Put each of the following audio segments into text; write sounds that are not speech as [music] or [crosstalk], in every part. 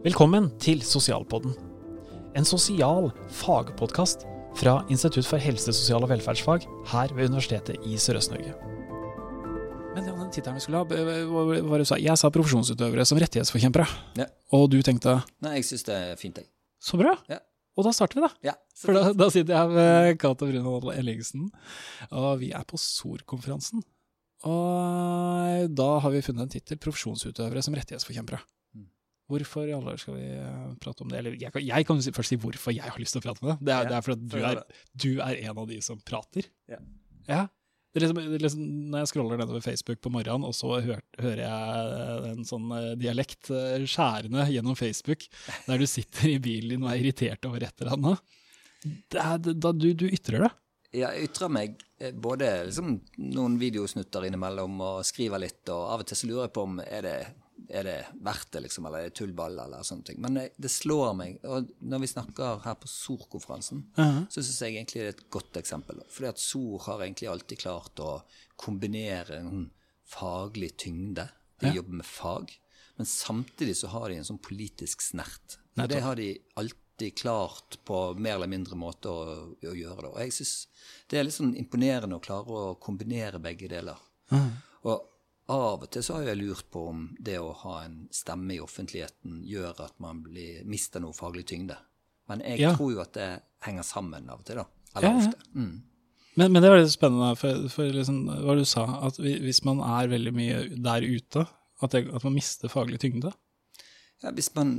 Velkommen til Sosialpodden. En sosial fagpodkast fra Institutt for helse, sosial og velferdsfag her ved Universitetet i Sørøst-Norge. Men ja, den tittelen vi skulle ha, hva var det du sa? Jeg sa profesjonsutøvere som rettighetsforkjempere. Ja. Og du tenkte Nei, jeg syns det er fint, jeg. så bra. Ja. Og da starter vi, da. Ja, For da, da sitter jeg med Cato Brunvold Ellingsen, og vi er på SOR-konferansen. Og da har vi funnet en tittel 'Profesjonsutøvere som rettighetsforkjempere'. Hvorfor i alle dager skal vi eh, prate om det? Eller jeg kan, jeg kan først si hvorfor jeg har lyst til å prate om det. Det er, Ja, det er fordi du er, du er en av de som prater. Ja. Ja. Det liksom, liksom, når jeg scroller nedover Facebook på morgenen, og så hør, hører jeg en sånn eh, dialekt eh, skjærende gjennom Facebook, der du sitter i bilen din og er irritert over et eller annet. Det er, da du, du ytrer det. Ja, jeg ytrer meg både liksom, noen videosnutter innimellom og skriver litt, og av og til så lurer jeg på om er det er det verdt det, liksom, eller er det tullball, eller sånne ting. Men eh, det slår meg. Og når vi snakker her på SOR-konferansen, så syns jeg egentlig det er et godt eksempel. Fordi at SOR har egentlig alltid klart å kombinere en faglig tyngde. De Ja. jobber med fag. Men samtidig så har de en sånn politisk snert. Og det har de alltid klart på mer eller mindre måte å, å gjøre det. Og jeg syns det er litt sånn imponerende å klare å kombinere begge deler. Og av og til så har jeg lurt på om det å ha en stemme i offentligheten gjør at man blir, mister noe faglig tyngde. Men jeg Ja. tror jo at det henger sammen av og til, da. Eller Ja, ja. ofte. Mm. Men, men det var litt spennende, for, for liksom, hva du sa, at vi- hvis man er veldig mye der ute, at, det, at man mister faglig tyngde. Ja, hvis man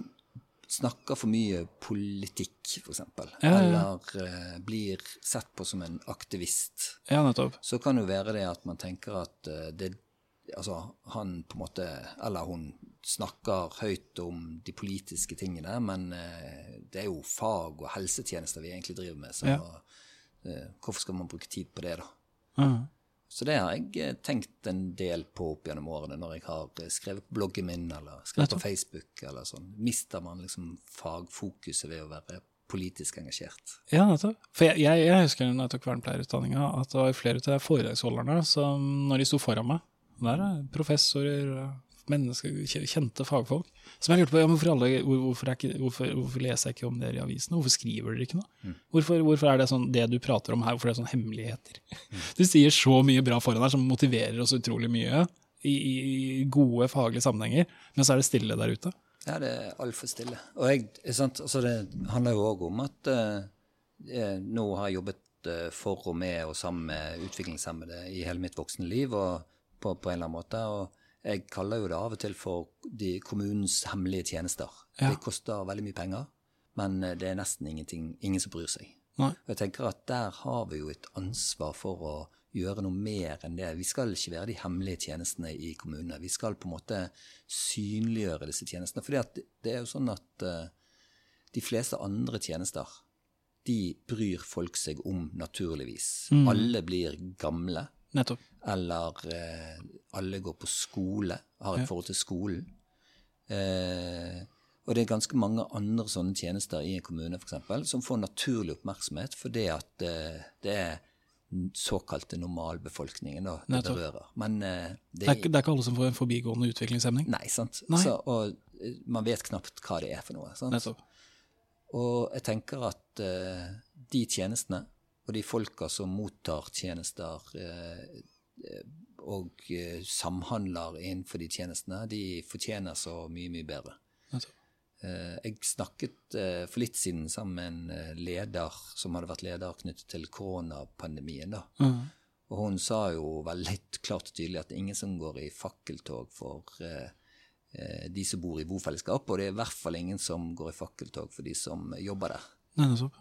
snakker for mye politikk, f.eks., Ja, eller uh, blir sett på som en aktivist, Ja, nettopp. så kan det være det at man tenker at uh, det Altså, han på en måte Eller hun snakker høyt om de politiske tingene, men eh, det er jo fag og helsetjenester vi egentlig driver med, så Ja. eh, hvorfor skal man bruke tid på det, da? Ja. Så det har jeg eh, tenkt en del på opp gjennom årene når jeg har skrevet på bloggen min eller skrevet på Facebook eller sånn. Mister man liksom fagfokuset ved å være politisk engasjert? Ja, nettopp. For jeg, jeg, jeg husker når jeg tok vernepleierutdanninga, at det var flere av foredragsholderne som, når de sto foran meg Der er professorer, mennesker, kjente fagfolk. Som jeg lurte på ja, hvorfor, alle, hvorfor, er ikke, hvorfor, hvorfor leser jeg ikke om dere i avisene? Hvorfor skriver dere ikke noe? Hvorfor, hvorfor er det sånn det du prater om her, hvorfor er det sånn hemmeligheter? [laughs] Du sier så mye bra foran deg som motiverer oss utrolig mye i, i gode faglige sammenhenger, men så er det stille der ute. Ja, det er altfor stille. Og jeg, sant? Altså, det handler jo òg om at uh, nå har jeg jobbet eh, for og med og sammen med utviklingshemmede i hele mitt voksne liv og på, på en eller annen måte. Og jeg kaller jo det av og til for de kommunens hemmelige tjenester. Ja. Det koster veldig mye penger, men det er nesten ingenting, ingen som bryr seg. Nei. Og jeg tenker at der har vi jo et ansvar for å gjøre noe mer enn det. Vi skal ikke være de hemmelige tjenestene i kommunene. Vi skal på en måte synliggjøre disse tjenestene. For det er jo sånn at eh, de fleste andre tjenester, de bryr folk seg om naturligvis. Alle blir gamle. Nettopp. Eller eh, alle går på skole, har et forhold til skolen. Eh, og det er ganske mange andre sånne tjenester i en kommune for eksempel, som får naturlig oppmerksomhet fordi at eh, det er såkalte normalbefolkningen da, det Nettopp. berører. Men eh, Det er, det er ikke alle som får en forbigående utviklingshemning. Nei, sant. Nei. Så, og eh, man vet knapt hva det er for noe. Sant? Nettopp. Og jeg tenker at eh, de tjenestene, og de folka som mottar tjenester eh, og eh, samhandler innenfor de tjenestene, de fortjener så mye, mye bedre. Eh, jeg snakket for litt siden sammen med en leder som hadde vært leder knyttet til koronapandemien. da. Mhm. Og hun sa jo veldig klart og tydelig at det er ingen som går i fakkeltog for de som bor i bofellesskap, og det er i hvert fall ingen som går i fakkeltog for de som jobber der. Nei, nettopp.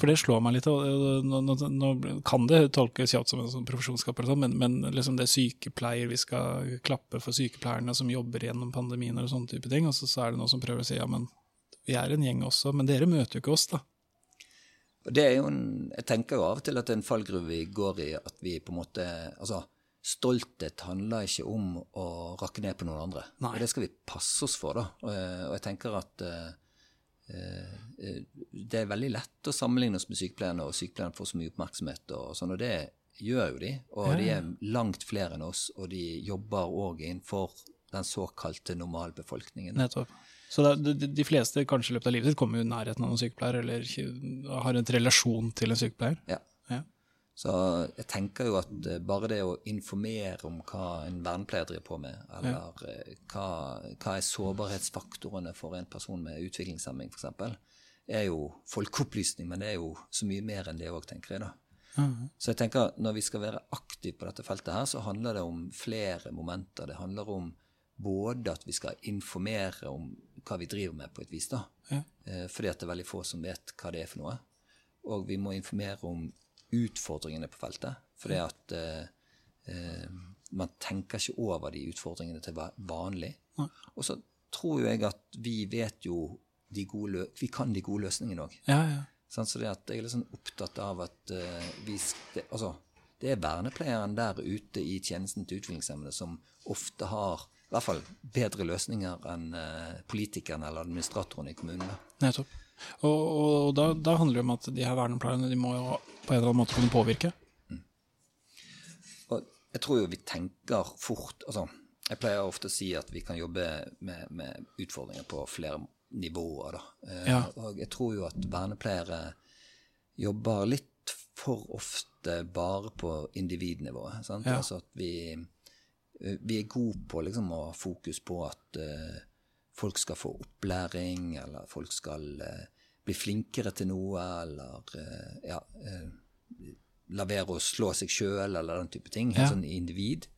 For det slår meg litt, nå, nå, nå kan det tolkes kjapt som en sånn profesjonskap, eller sånn, men, men liksom det er sykepleier, vi skal klappe for sykepleierne som jobber gjennom pandemien og sånne type ting, og så, så er det noen som prøver å si ja, men vi er en gjeng også, men dere møter jo ikke oss, da. Det er jo en, Jeg tenker jo av og til at det er en fallgruve vi går i, at vi på en måte Altså, stolthet handler ikke om å rakke ned på noen andre. Nei. Og det skal vi passe oss for, da. Og, eh, og jeg tenker at eh, eh, det er veldig lett å sammenligne oss med sykepleierne, og sykepleierne får så mye oppmerksomhet, og sånn, og det gjør jo de. Og de er langt flere enn oss, og de jobber òg innenfor den såkalte normalbefolkningen. Nettopp. Så de, de, fleste kanskje i løpet av livet sitt kommer jo i nærheten av noen sykepleier, eller har en relasjon til en sykepleier. Ja. Så jeg tenker jo at eh, bare det å informere om hva en vernepleier driver på med, eller ja. Eh, hva, hva, er sårbarhetsfaktorene for en person med utviklingshemming, f.eks., er jo folkeopplysning, men det er jo så mye mer enn det òg, tenker jeg. da. Mm. Så jeg tenker når vi skal være aktive på dette feltet her, så handler det om flere momenter. Det handler om både at vi skal informere om hva vi driver med, på et vis, da. Ja. Eh, fordi at det er veldig få som vet hva det er for noe. Og vi må informere om utfordringene på feltet. Fordi at eh, eh, man tenker ikke over de utfordringene til vanlig. Og så tror jo jeg at vi vet jo de gode Vi kan de gode løsningene òg. Ja, ja. Sånn, så jeg er litt sånn opptatt av at uh, vi det, Altså, det er vernepleieren der ute i tjenesten til utviklingshemmede som ofte har i hvert fall bedre løsninger enn eh, politikerne eller administratorene i kommunene. Nettopp. Og, og da, da, handler det om at de her vernepleierne de må jo på en eller annen måte kunne påvirke. Mm. Og jeg tror jo vi tenker fort altså, Jeg pleier ofte å si at vi kan jobbe med, med utfordringer på flere nivåer. Da. Eh, ja. Og jeg tror jo at vernepleiere jobber litt for ofte bare på individnivået. Ja. Altså at vi Eh, vi er gode på liksom, å ha fokus på at uh, folk skal få opplæring, eller folk skal uh, bli flinkere til noe, eller uh, ja, la være å slå seg sjøl, eller den type ting. Ja. Sånn individ.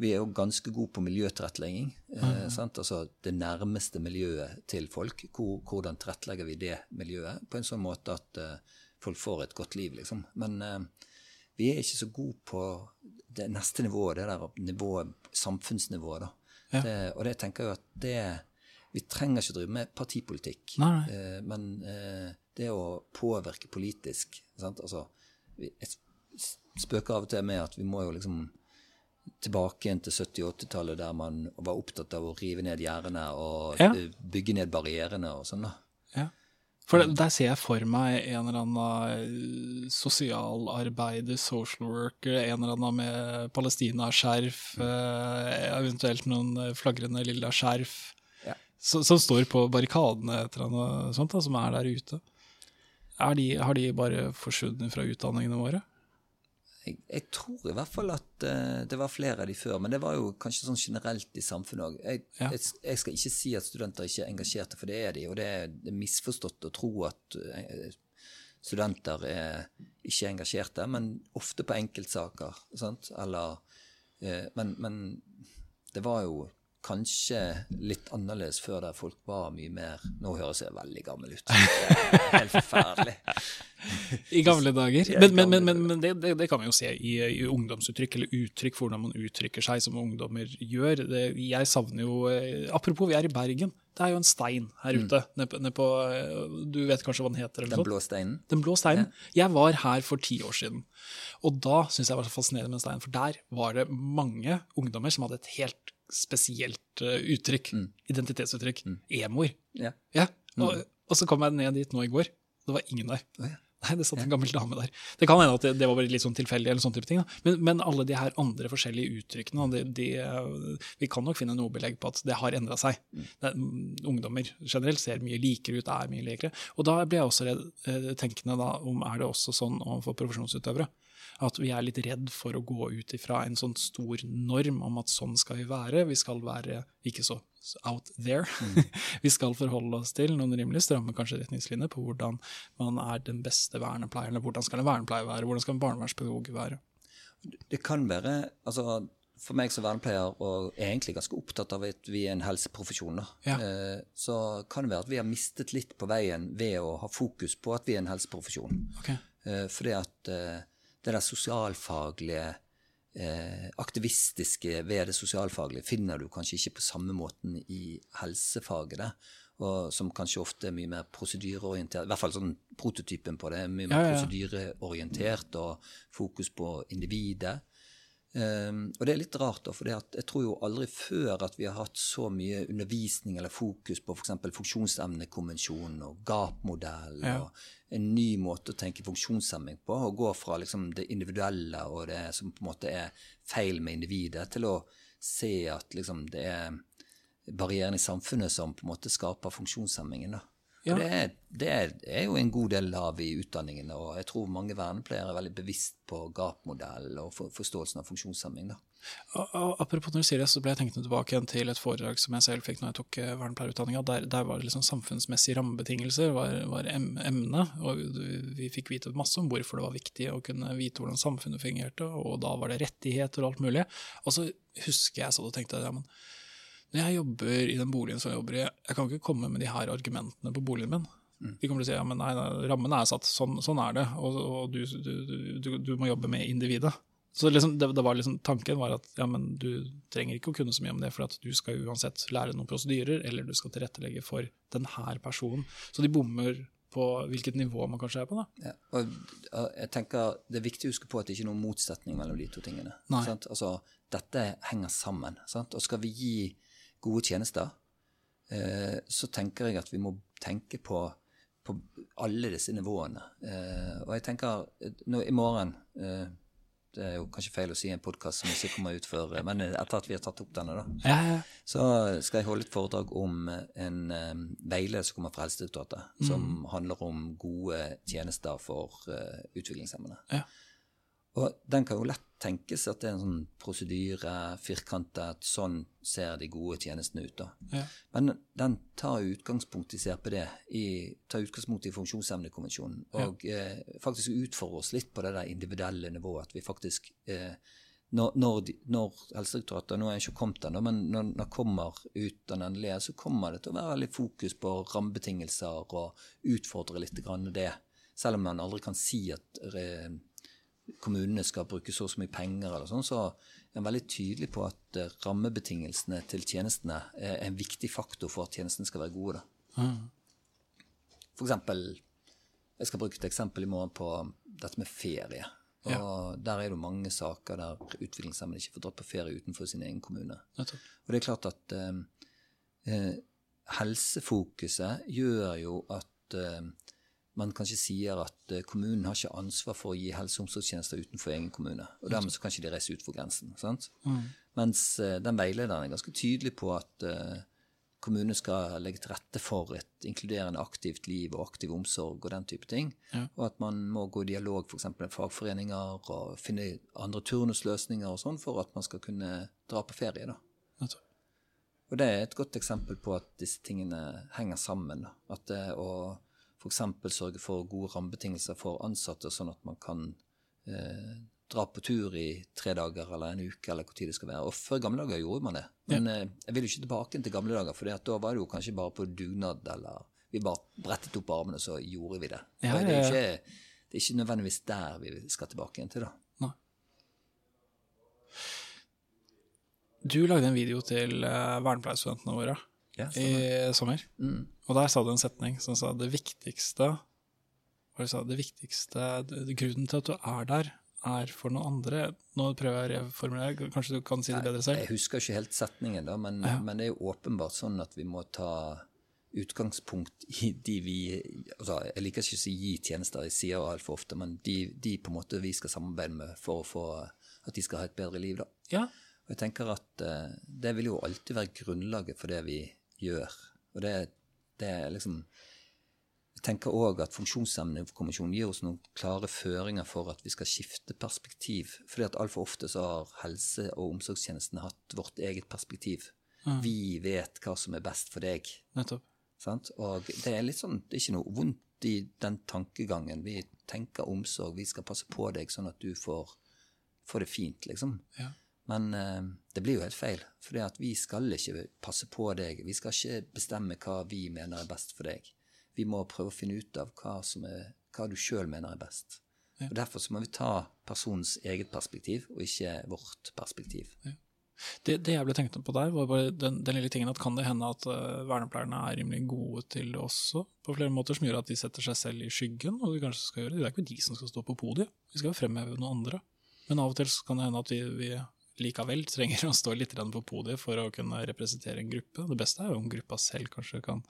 Vi er jo ganske gode på miljøtilrettelegging. Mm. Altså det nærmeste miljøet til folk. Hvor, hvordan tilrettelegger vi det miljøet på en sånn måte at folk får et godt liv, liksom. Men vi er ikke så gode på det neste nivået, det der nivået, samfunnsnivået. da. Ja. Det, og det tenker jeg at det Vi trenger ikke drive med partipolitikk, eh, men eh, det å påvirke politisk sant? Altså, Jeg spøker av og til med at vi må jo liksom tilbake igjen til 70- 80-tallet, der man var opptatt av å rive ned gjerdene og ja. bygge ned barrierene og sånn. da. Ja. For der ser jeg for meg en eller annen eh, sosialarbeider, social worker, en eller annen med palestinaskjerf, eh, eventuelt noen flagrende lilla skjerf. Som, som står på barrikadene et eller annet sånt, da, som er der ute. Er de, har de bare forsvunnet fra utdanningene våre? Jeg, jeg, tror i hvert fall at uh, det var flere av de før, men det var jo kanskje sånn generelt i samfunnet òg. Jeg, ja. jeg, jeg, skal ikke si at studenter ikke er engasjerte, for det er de. Og det er, det er misforstått å tro at uh, studenter er ikke engasjerte, men ofte på enkeltsaker. Sant? Eller uh, men, men det var jo kanskje litt annerledes før der folk var mye mer Nå høres jeg veldig gammel ut. helt forferdelig. [laughs] I gamle dager. Men, men, men, men det, det, det, kan vi jo se i, i, ungdomsuttrykk, eller uttrykk for hvordan man uttrykker seg som ungdommer gjør. Det, jeg savner jo eh, Apropos, vi er i Bergen. Det er jo en stein her mm. ute. Mm. Ned, ned på, eh, du vet kanskje hva den heter? den blå steinen? Den blå steinen. Ja. Jeg var her for ti år siden. Og da syns jeg det var så fascinerende med den steinen, for der var det mange ungdommer som hadde et helt spesielt uh, uttrykk. Mm. Identitetsuttrykk. Mm. Emoer. Yeah. ja. Og, mm. og, så kom jeg ned dit nå i går. Det var ingen der. Nei, det satt en gammel dame der. Det kan hende at det, det var litt sånn tilfeldig, eller sånne type ting. Men, men, alle de her andre forskjellige uttrykkene, de, de, vi kan nok finne noe belegg på at det har endra seg. Mm. Det, ungdommer generelt ser mye likere ut, er mye likere. Og da ble jeg også redd, eh, tenkende da, om er det også sånn overfor profesjonsutøvere at vi er litt redd for å gå ut ifra en sånn stor norm om at sånn skal vi være. Vi skal være ikke så out there. Mm. [laughs] vi skal forholde oss til noen rimelig stramme kanskje retningslinjer på hvordan man er den beste vernepleieren. Hvordan skal en vernepleier være? Hvordan skal en barnevernspedagog være? Det kan være altså for meg som vernepleier, og egentlig ganske opptatt av at vi er en helseprofesjon, ja. Eh, så kan det være at vi har mistet litt på veien ved å ha fokus på at vi er en helseprofesjon. Okay. Eh, fordi at eh, det der sosialfaglige, aktivistiske ved det sosialfaglige finner du kanskje ikke på samme måten i helsefaget. Det, og som kanskje ofte er mye mer prosedyreorientert. I hvert fall sånn prototypen på det. Mye mer ja, ja. prosedyreorientert og fokus på individet. Um, og det er litt rart, da, for jeg tror jo aldri før at vi har hatt så mye undervisning eller fokus på f.eks. funksjonsemnekonvensjonen og GAP-modell ja. og en ny måte å tenke funksjonshemming på. Å gå fra liksom, det individuelle og det som på en måte er feil med individet, til å se at liksom, det er barrierene i samfunnet som på en måte skaper funksjonshemmingen. da. Ja. Det, det er, jo en god del av i utdanningene, og jeg tror mange vernepleiere er veldig bevisst på gapmodell og for, forståelsen av funksjonshemming. da. Apropos når du sier det, så ble jeg tenkt tilbake igjen til et foredrag som jeg selv fikk når jeg tok eh, vernepleierutdanninga. Der, der var det liksom samfunnsmessige rammebetingelser var, var em, emnet. Og vi fikk vite masse om hvorfor det var viktig å kunne vite hvordan samfunnet fungerte, og da var det rettigheter og alt mulig. Og så husker jeg sånn og tenkte ja, men når jeg jobber i den boligen som jeg jobber i, jeg kan ikke komme med de her argumentene på boligen min. De kommer til å si ja, men nei, rammen er satt, sånn, sånn er det, og, og du, du, du, du må jobbe med individet. Så liksom, det, det var liksom, tanken var at ja, men du trenger ikke å kunne så mye om det, for at du skal uansett lære noen prosedyrer, eller du skal tilrettelegge for denne personen. Så de bommer på hvilket nivå man kanskje er på. da. Ja, og jeg tenker Det er viktig å huske på at det ikke er noen motsetning mellom de to tingene. Altså, dette henger sammen. Sant? Og skal vi gi gode tjenester, eh, så tenker jeg at vi må tenke på, på alle disse nivåene. Eh, og jeg tenker nå, I morgen eh, Det er jo kanskje feil å si i en podkast som ikke kommer ut før Men etter at vi har tatt opp denne, da, Ja, ja, så skal jeg holde et foredrag om en um, veileder som kommer fra Helsedirektoratet, som handler om gode tjenester for eh, utviklingshemmede. Ja. Og den kan jo lett tenkes at det er en sånn prosedyre, firkantet, sånn ser de gode tjenestene ut. da. Ja. Men den tar utgangspunkt i CRPD, i, tar utgangspunkt i Funksjonshemmedekonvensjonen, og eh, faktisk utfordrer oss litt på det der individuelle nivået, at vi faktisk eh, når, når, når Helsedirektoratet Nå er jeg ikke kommet den, men når når kommer ut den endelige, så kommer det til å være litt fokus på rammebetingelser og utfordre litt grann det. Selv om man aldri kan si at eh, kommunene skal bruke så og så mye penger, eller sånn, så er en veldig tydelig på at eh, rammebetingelsene til tjenestene er en viktig faktor for at tjenestene skal være gode. Da. For eksempel, jeg skal bruke et eksempel i morgen på dette med ferie. Og Der er det jo mange saker der utviklingshemmede ikke får dratt på ferie utenfor sin egen kommune. Og det er klart at eh, eh, helsefokuset gjør jo at eh, man kanskje sier at eh, kommunen har ikke ansvar for å gi helse- og omsorgstjenester utenfor egen kommune. Og dermed så kan ikke de reise ut for grensen. sant? Mens eh, den veilederen er ganske tydelig på at kommunen kommunene skal legge til rette for et inkluderende aktivt liv og aktiv omsorg og den type ting. Og at man må gå i dialog f.eks. med fagforeninger og finne andre turnusløsninger og sånn for at man skal kunne dra på ferie. da. Og det er et godt eksempel på at disse tingene henger sammen. Da. At det å f.eks. sørge for gode rammebetingelser for ansatte, sånn at man kan eh, dra på tur i tre dager eller en uke, eller hvor tid det skal være. Og før gamle dager gjorde man det. Men eh, jeg vil jo ikke tilbake til gamle dager, for da var det jo kanskje bare på dugnad, eller vi bare brettet opp armene, så gjorde vi det. Ja, Og det, er ikke, det er ikke nødvendigvis der vi skal tilbake igjen til, da. Nei. Du lagde en video til uh, vernepleierstudentene våre Ja, i sommer. Og der sa du en setning som sa det viktigste hva sa, det viktigste Grunnen til at du er der, er for noen andre. Nå prøver jeg å reformulere, kanskje du kan si det bedre selv? Jeg husker ikke helt setningen, da, men, men det er jo åpenbart sånn at vi må ta utgangspunkt i de vi altså Jeg liker ikke å si gi tjenester, jeg sier altfor ofte, men de, de på en måte vi skal samarbeide med for å få at de skal ha et bedre liv. da. Ja. Og jeg tenker at uh, det vil jo alltid være grunnlaget for det vi gjør. Og det, det er liksom Jeg tenker òg at Funksjonshemmedekommisjonen gir oss noen klare føringer for at vi skal skifte perspektiv. Fordi at altfor ofte så har helse- og omsorgstjenestene hatt vårt eget perspektiv. Vi vet hva som er best for deg. Nettopp. Sant? Og det er litt sånn, det er ikke noe vondt i den tankegangen. Vi tenker omsorg, vi skal passe på deg sånn at du får, får det fint, liksom. Ja. Men eh, det blir jo helt feil, for vi skal ikke passe på deg. Vi skal ikke bestemme hva vi mener er best for deg. Vi må prøve å finne ut av hva, som er, hva du sjøl mener er best. Og Derfor så må vi ta personens eget perspektiv, og ikke vårt perspektiv. Det, det jeg ble tenkt på der, var bare den, den lille tingen at kan det hende at uh, vernepleierne er rimelig gode til det også, på flere måter, som gjør at de setter seg selv i skyggen, og de kanskje skal gjøre det. Det er ikke de som skal stå på podiet, vi skal jo fremheve noen andre. Men av og til kan det hende at vi, vi likevel trenger å stå litt på podiet for å kunne representere en gruppe. Det beste er jo om gruppa selv kanskje kan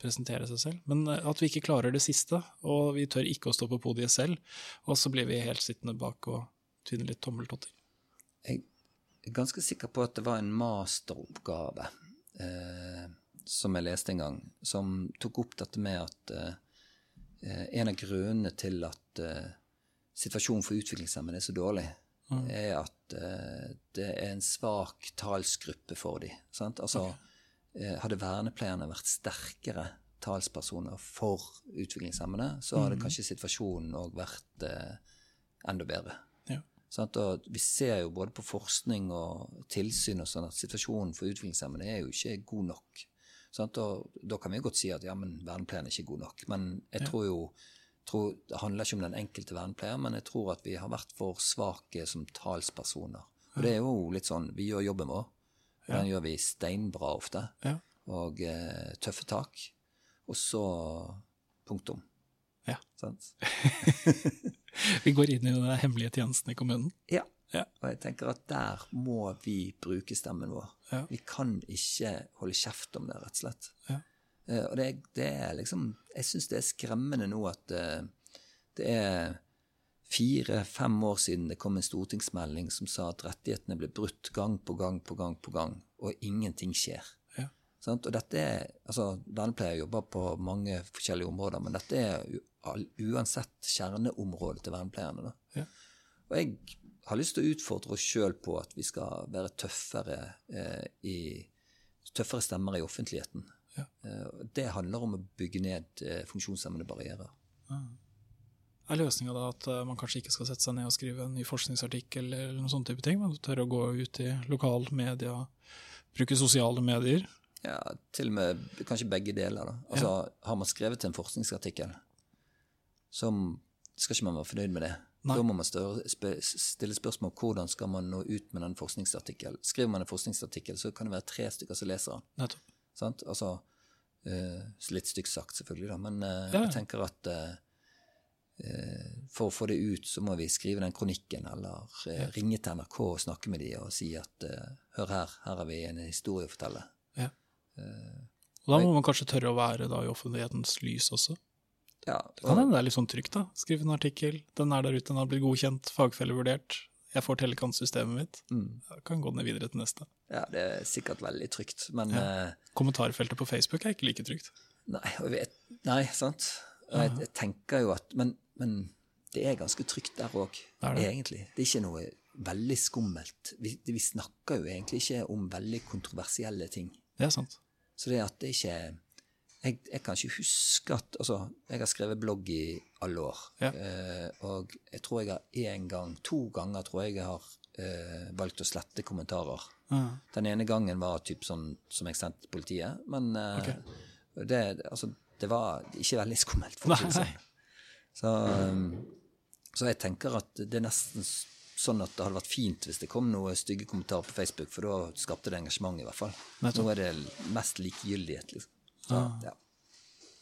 presentere seg selv. Men uh, at vi ikke klarer det siste, og vi tør ikke å stå på podiet selv, og så blir vi helt sittende bak og tvinne litt tommeltotter. Jeg er ganske sikker på at det var en masteroppgave eh, som jeg leste en gang, som tok opp dette med at eh, eh, en av grunnene til at eh, situasjonen for utviklingshemmede er så dårlig, er at eh, det er en svak talsgruppe for dem. Altså, eh, hadde vernepleierne vært sterkere talspersoner for utviklingshemmede, så hadde kanskje situasjonen òg vært eh, enda bedre. Ja. Sant? Og vi ser jo både på forskning og tilsyn og sånn at situasjonen for utviklingshemmede er jo ikke god nok. Sant? Og da kan vi jo godt si at ja, men vernepleien er ikke god nok. Men jeg tror jo tror, Det handler ikke om den enkelte vernepleier, men jeg tror at vi har vært for svake som talspersoner. Og det er jo litt sånn Vi gjør jobben vår. og Den gjør vi steinbra ofte. Ja. Og eh, tøffe tak. Og så punktum. Ja. Sant? [laughs] Vi går inn i den hemmelige tjenesten i kommunen. Ja. Ja. Og jeg tenker at der må vi bruke stemmen vår. Ja. Vi kan ikke holde kjeft om det, rett og slett. Ja. Eh, og det, det er liksom Jeg syns det er skremmende nå at eh, det er fire-fem år siden det kom en stortingsmelding som sa at rettighetene ble brutt gang på gang på gang på gang, og ingenting skjer. Ja. Sånn? Og dette er, altså Vernepleiere jobber på mange forskjellige områder, men dette er uansett kjerneområdet til vernepleierne. Ja. Og jeg har lyst til å utfordre oss sjøl på at vi skal være tøffere, eh, i, tøffere stemmer i offentligheten. Ja. Eh, det handler om å bygge ned funksjonshemmende funksjonshemmede barrierer. Er løsninga da at eh, man kanskje ikke skal sette seg ned og skrive en ny forskningsartikkel eller noen sånne type ting, men tørre å gå ut i lokalmedia, bruke sosiale medier? Ja, til og med kanskje begge deler. da. Altså, Har man skrevet en forskningsartikkel, så skal ikke man være fornøyd med det. Nei. Da må man stille spørsmål hvordan skal man nå ut med den forskningsartikkelen. Skriver man en forskningsartikkel, så kan det være tre stykker som leser den. Nettopp. Sant? Altså, eh, litt stygt sagt, selvfølgelig, da, men eh, Ja, jeg tenker at eh, for å få det ut, så må vi skrive den kronikken, eller ja. ringe til NRK og snakke med dem og si at hør her, her har vi en historie å fortelle. Ja. Og da må man kanskje tørre å være da i offentlighetens lys også. Ja, Det kan hende det er litt sånn trygt, da. Skrive en artikkel, den er der ute, den har blitt godkjent, fagfellevurdert. Jeg får telekantsystemet mitt. Mm. Jeg kan gå ned videre til neste. ja, det er sikkert veldig trygt, men eh, Kommentarfeltet på Facebook er ikke like trygt. nei, vet, nei, sant? Jeg, jeg tenker jo at Men, men det er ganske trygt der òg, er egentlig. Det er ikke noe veldig skummelt. Vi, vi snakker jo egentlig ikke om veldig kontroversielle ting. Det er sant. Så det at det ikke jeg, jeg kan ikke huske at Altså, jeg har skrevet blogg i alle år. Ja. Eh, og jeg tror jeg har én gang, to ganger tror jeg jeg har eh, valgt å slette kommentarer. Ja. Den ene gangen var typ sånn som jeg sendte til politiet, men eh, det, altså, det var ikke veldig skummelt, for å si det sånn. Så, um, så jeg tenker at det er nesten sånn at det hadde vært fint hvis det kom noen stygge kommentarer på Facebook, for da skapte det engasjement, i hvert fall. Nå er det mest likegyldighet, liksom. Så, ja.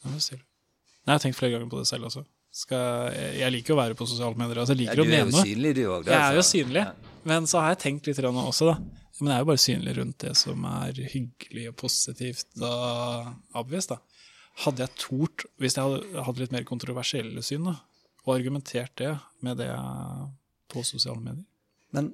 Ja, er. Nei, jeg har tenkt flere ganger på det selv også. Skal, jeg, jeg liker å være på sosiale medier. Altså, jeg Ja, du å er jo synlig, du òg. Jeg er jo synlig, men så har jeg tenkt litt også, da. Men jeg er jo bare synlig rundt det som er hyggelig og positivt og obvious, da. Hadde jeg tort, hvis jeg hadde hadde litt mer kontroversielle syn, da, og argumentert det med det på sosiale medier Men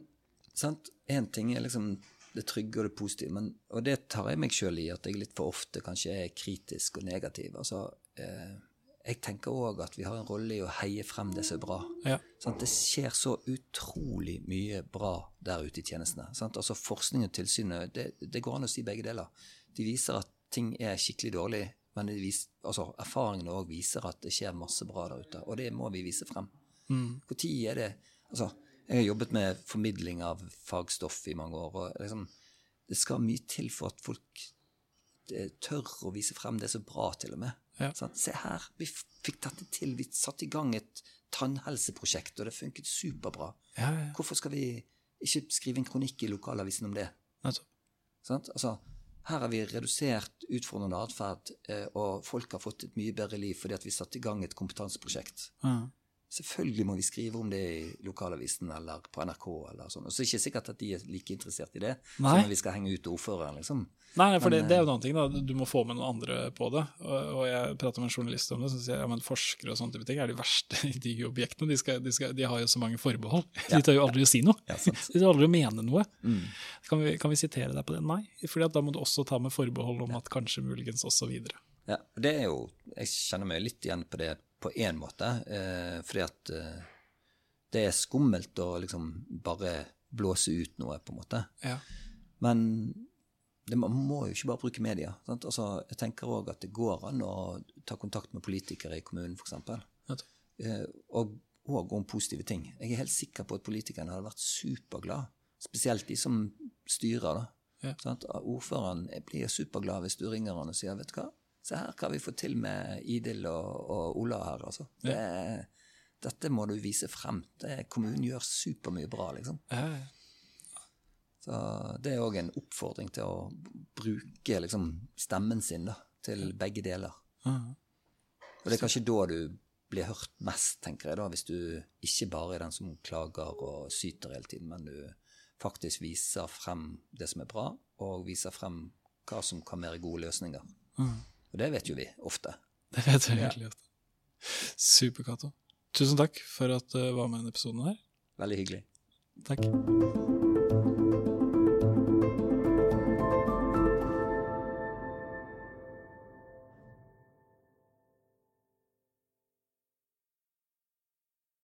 sant, én ting er liksom det trygge og det positive, men, og det tar jeg meg sjøl i, at jeg litt for ofte kanskje er kritisk og negativ. Altså, eh, jeg tenker òg at vi har en rolle i å heie frem det som er bra. Ja. Sånn, Det skjer så utrolig mye bra der ute i tjenestene. Sånn, Altså Forskning og tilsynet, det, det går an å si begge deler. De viser at ting er skikkelig dårlig, men viser, altså, erfaringene òg viser at det skjer masse bra der ute. Og det må vi vise frem. Hvor tid er det Altså, jeg har jobbet med formidling av fagstoff i mange år, og liksom, det skal mye til for at folk eh, tør å vise frem det så bra, til og med. Ja. Sånn, Se her, vi fikk dette til. Vi satte i gang et tannhelseprosjekt, og det funket superbra. Ja, ja. Hvorfor skal vi ikke skrive en kronikk i lokalavisen om det? Sant? Altså, her har vi redusert utfordrende atferd, eh, og folk har fått et mye bedre liv fordi at vi satte i gang et kompetanseprosjekt. Ja. Selvfølgelig må vi skrive om det i lokalavisen eller på NRK. eller sånn. Og så er det ikke sikkert at de er like interessert i det Nei. som når vi skal henge ut ordføreren. liksom. Nei, for det, Men, det er jo en annen ting. da. Du må få med noen andre på det. Og, og jeg prater med en journalist om det, så sier ja, men forskere og sånne type ting er de verste [laughs] intervjuobjektene. De, skal, de, skal, de har jo så mange forbehold. [laughs] De tør jo aldri å si noe. Ja. [laughs] De tør aldri å mene noe. Mm. Kan vi, kan vi sitere deg på det? Nei, for da må du også ta med forbehold om at kanskje, muligens, osv. Ja, det er jo, Jeg kjenner meg litt igjen på det på én måte. Eh, fordi at eh, det er skummelt å liksom bare blåse ut noe, på en måte. Ja. Men det, man må jo ikke bare bruke media. Sant? Altså, jeg tenker òg at det går an å ta kontakt med politikere i kommunen, f.eks. Eh, og, og om positive ting. Jeg er helt sikker på at politikerne hadde vært superglad. Spesielt de som styrer. da. Ja. Sant? Ordføreren blir superglad hvis du ringer han og sier vet du hva, se her hva vi får til med Idil og, og Ola her. altså. Det, dette må du vise frem. Det, kommunen gjør supermye bra, liksom. Ja, ja. Så det er òg en oppfordring til å bruke liksom, stemmen sin da, til begge deler. ja. Og det er kanskje da du blir hørt mest, tenker jeg, da, hvis du ikke bare er den som klager og syter hele tiden, men du faktisk viser frem det som er bra, og viser frem hva som kan være gode løsninger. Og det vet jo vi ofte. Det vet vi virkelig ofte. Super, Cato. Tusen takk for at du var med i denne episoden her. Veldig hyggelig. Takk.